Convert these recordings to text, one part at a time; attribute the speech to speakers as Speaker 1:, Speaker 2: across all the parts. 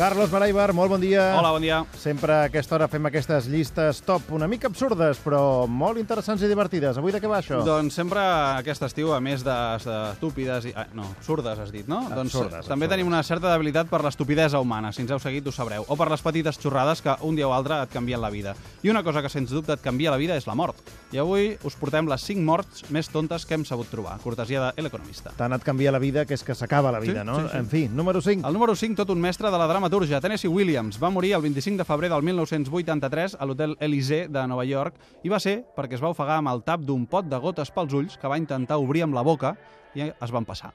Speaker 1: Carlos Maraibar, molt bon dia.
Speaker 2: Hola, bon dia.
Speaker 1: Sempre a aquesta hora fem aquestes llistes top una mica absurdes, però molt interessants i divertides. Avui de què va això?
Speaker 2: Doncs sempre aquest estiu, a més de, de estúpides... I, ah, no, absurdes, has dit, no?
Speaker 1: Absurdes,
Speaker 2: doncs
Speaker 1: absurdes.
Speaker 2: també tenim una certa debilitat per l'estupidesa humana. Si ens heu seguit, ho sabreu. O per les petites xorrades que un dia o altre et canvien la vida. I una cosa que, sens dubte, et canvia la vida és la mort. I avui us portem les 5 morts més tontes que hem sabut trobar. Cortesia de l'Economista.
Speaker 1: Tant et canvia la vida que és que s'acaba la vida,
Speaker 2: Sí,
Speaker 1: no?
Speaker 2: sí, sí.
Speaker 1: En fi, número 5.
Speaker 2: El número 5, tot un mestre de la dramatúrgia, Tennessee Williams, va morir el 25 de febrer del 1983 a l'hotel Elysée de Nova York i va ser perquè es va ofegar amb el tap d'un pot de gotes pels ulls que va intentar obrir amb la boca i es van passar.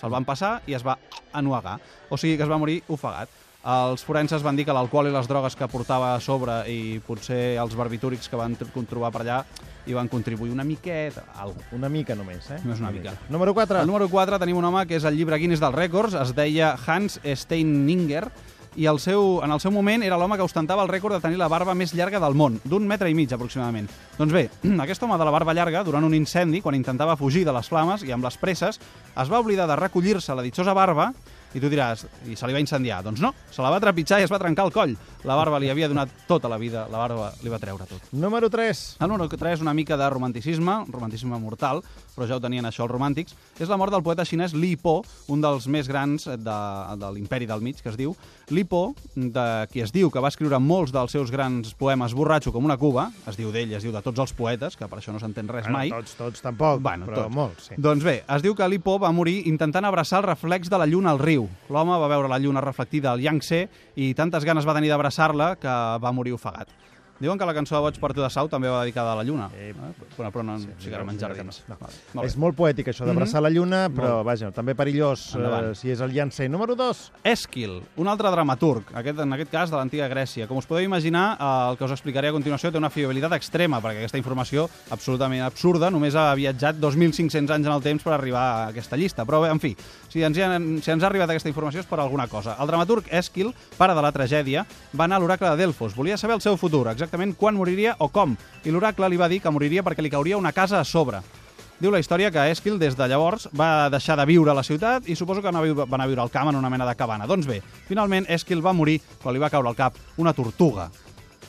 Speaker 2: Se'l van passar i es va anuagar. O sigui que es va morir ofegat. Els forenses van dir que l'alcohol i les drogues que portava a sobre i potser els barbitúrics que van tr- trobar per allà hi van contribuir una miqueta, algo.
Speaker 1: Una mica només, eh?
Speaker 2: Només una mica.
Speaker 1: Número 4.
Speaker 2: Al número 4 tenim un home que és el llibre Guinness dels rècords, es deia Hans Steininger, i el seu, en el seu moment era l'home que ostentava el rècord de tenir la barba més llarga del món, d'un metre i mig aproximadament. Doncs bé, aquest home de la barba llarga, durant un incendi, quan intentava fugir de les flames i amb les presses, es va oblidar de recollir-se la ditxosa barba i tu diràs, i se li va incendiar. Doncs no, se la va trepitjar i es va trencar el coll. La barba li havia donat tota la vida, la barba li va treure tot.
Speaker 1: Número 3.
Speaker 2: El número 3, una mica de romanticisme, un romanticisme mortal, però ja ho tenien això els romàntics, és la mort del poeta xinès Li Po, un dels més grans de, de l'imperi del mig, que es diu. Li Po, de qui es diu que va escriure molts dels seus grans poemes borratxo com una cuba, es diu d'ell, es diu de tots els poetes, que per això no s'entén res mai.
Speaker 1: Bueno, tots, tots tampoc,
Speaker 2: Bueno,
Speaker 1: però
Speaker 2: tots.
Speaker 1: molts, sí.
Speaker 2: Doncs bé, es diu que Li Po va morir intentant abraçar el reflex de la lluna al riu. L'home va veure la lluna reflectida al Yangtze i tantes ganes va tenir d'abraçar-la que va morir ofegat. Diuen que la cançó de Boig per tu de Sau també va dedicada a la lluna.
Speaker 1: Eh,
Speaker 2: Eh, però, però no, sí, sí que en jardins.
Speaker 1: No.
Speaker 2: Vale, molt
Speaker 1: És molt poètic, això d'abraçar la lluna, però, vaja, també perillós eh, si és el llancer. Número 2.
Speaker 2: Èsquil, un altre dramaturg, aquest, en aquest cas de l'antiga Grècia. Com us podeu imaginar, eh, el que us explicaré a continuació té una fiabilitat extrema, perquè aquesta informació, absolutament absurda, només ha viatjat 2.500 anys en el temps per arribar a aquesta llista. Però bé, en fi, si ens, hi ha, si ens ha arribat aquesta informació és per alguna cosa. El dramaturg Èsquil, pare de la tragèdia, va anar a l'oracle de Delfos. Volia saber el seu futur, exactament quan moriria o com. I l'oracle li va dir que moriria perquè li cauria una casa a sobre. Diu la història que Èsquil, des de llavors, va deixar de viure a la ciutat i suposo que va anar a viure- al camp en una mena de cabana. Doncs bé, finalment Èsquil va morir quan li va caure al cap una tortuga.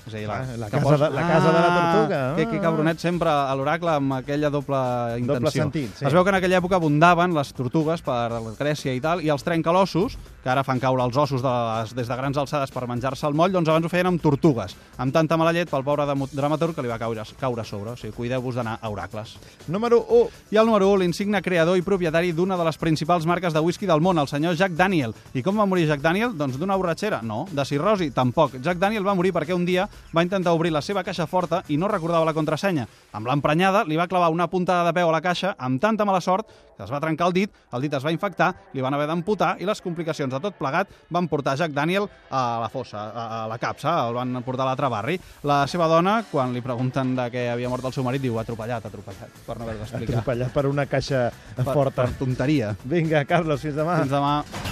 Speaker 2: És a dir,
Speaker 1: Ah, la
Speaker 2: que
Speaker 1: casa de- la casa de la tortuga.
Speaker 2: Ah, que, que cabronet sempre a l'oracle amb aquella doble intenció.
Speaker 1: sentit, sí.
Speaker 2: Es veu que en aquella època abundaven les tortugues per Grècia i tal, i els trencalossos, que ara fan caure els ossos de les, des de grans alçades per menjar-se el moll, doncs abans ho feien amb tortugues, amb tanta mala llet pel pobre dramaturg que li va caure, caure a sobre. O sigui, cuideu-vos d'anar a oracles.
Speaker 1: Número 1.
Speaker 2: I el número 1, l'insigne creador i propietari d'una de les principals marques de whisky del món, el senyor Jack Daniel. I com va morir Jack Daniel? Doncs d'una borratxera? No. De cirrosi? Tampoc. Jack Daniel va morir perquè un dia va intentar obrir la seva caixa forta i no recordava la contrasenya. Amb l'emprenyada li va clavar una puntada de peu a la caixa amb tanta mala sort que es va trencar el dit, el dit es va infectar, li van haver d'amputar i les complicacions de tot plegat van portar Jack Daniel a la fossa, a, a la capsa, el van portar a l'altre barri. La seva dona, quan li pregunten de què havia mort el seu marit, diu atropellat, atropellat, per no haver d'explicar.
Speaker 1: Atropellat per una caixa
Speaker 2: Per,
Speaker 1: forta.
Speaker 2: per tonteria.
Speaker 1: Vinga, Carlos, fins demà.
Speaker 2: Fins demà.